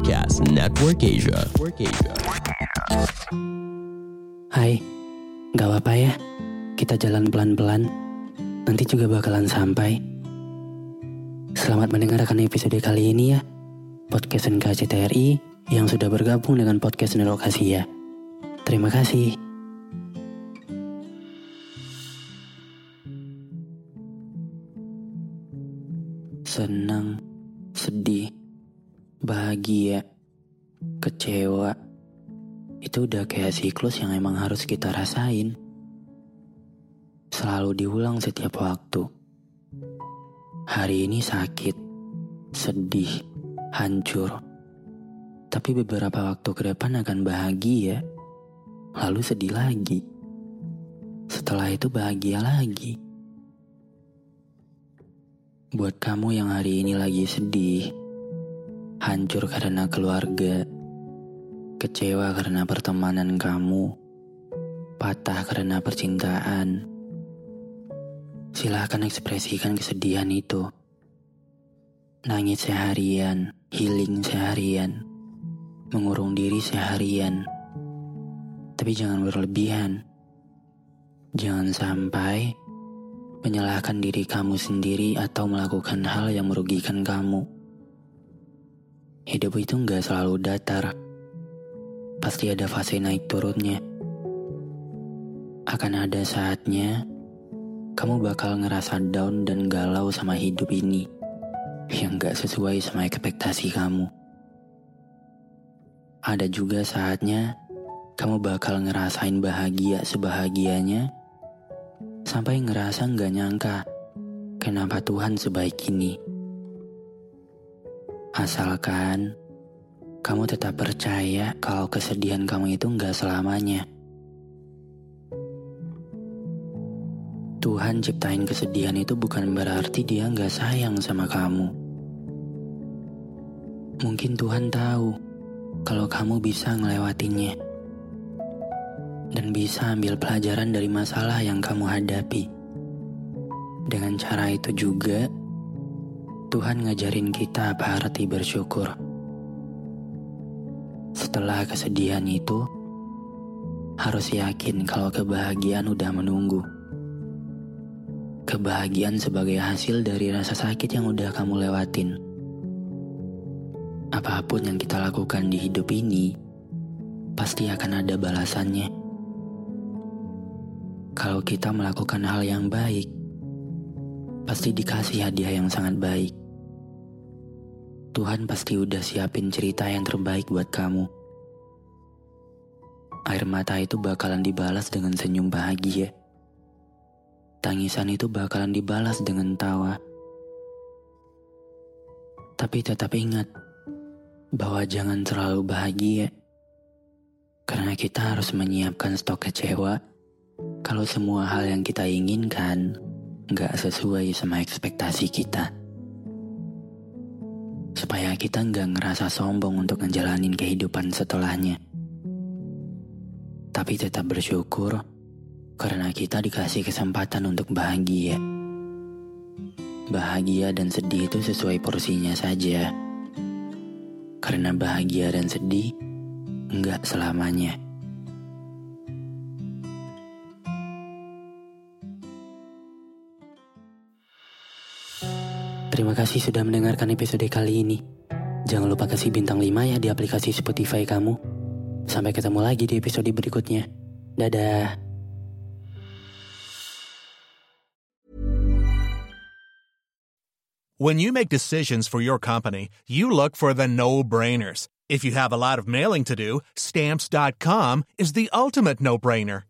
Podcast Network Asia. Network Asia. Hai, gak apa-apa ya. Kita jalan pelan-pelan. Nanti juga bakalan sampai. Selamat mendengarkan episode kali ini ya. Podcast NKCTRI yang sudah bergabung dengan podcast Nelokasi ya. Terima kasih. Senang, sedih, bahagia, kecewa. Itu udah kayak siklus yang emang harus kita rasain. Selalu diulang setiap waktu. Hari ini sakit, sedih, hancur. Tapi beberapa waktu ke depan akan bahagia, lalu sedih lagi. Setelah itu bahagia lagi. Buat kamu yang hari ini lagi sedih, hancur karena keluarga, kecewa karena pertemanan kamu, patah karena percintaan. Silahkan ekspresikan kesedihan itu. Nangis seharian, healing seharian, mengurung diri seharian. Tapi jangan berlebihan. Jangan sampai menyalahkan diri kamu sendiri atau melakukan hal yang merugikan kamu. Hidup itu nggak selalu datar. Pasti ada fase naik turunnya. Akan ada saatnya kamu bakal ngerasa down dan galau sama hidup ini yang gak sesuai sama ekspektasi kamu. Ada juga saatnya kamu bakal ngerasain bahagia sebahagianya sampai ngerasa nggak nyangka kenapa Tuhan sebaik ini. Asalkan kamu tetap percaya kalau kesedihan kamu itu nggak selamanya. Tuhan ciptain kesedihan itu bukan berarti dia nggak sayang sama kamu. Mungkin Tuhan tahu kalau kamu bisa ngelewatinnya dan bisa ambil pelajaran dari masalah yang kamu hadapi. Dengan cara itu juga, Tuhan ngajarin kita apa arti bersyukur. Setelah kesedihan itu, harus yakin kalau kebahagiaan udah menunggu. Kebahagiaan sebagai hasil dari rasa sakit yang udah kamu lewatin. Apa pun yang kita lakukan di hidup ini, pasti akan ada balasannya. Kalau kita melakukan hal yang baik, pasti dikasih hadiah yang sangat baik. Tuhan pasti udah siapin cerita yang terbaik buat kamu. Air mata itu bakalan dibalas dengan senyum bahagia. Tangisan itu bakalan dibalas dengan tawa. Tapi tetap ingat bahwa jangan terlalu bahagia. Karena kita harus menyiapkan stok kecewa kalau semua hal yang kita inginkan nggak sesuai sama ekspektasi kita. Supaya kita nggak ngerasa sombong untuk ngejalanin kehidupan setelahnya. Tapi tetap bersyukur karena kita dikasih kesempatan untuk bahagia. Bahagia dan sedih itu sesuai porsinya saja. Karena bahagia dan sedih nggak selamanya. Terima kasih sudah mendengarkan episode kali ini. Jangan lupa kasih bintang 5 ya di aplikasi Spotify kamu. Sampai ketemu lagi di episode berikutnya. Dadah. When you make decisions for your company, you look for the no-brainers. If you have a lot of mailing to do, stamps.com is the ultimate no-brainer.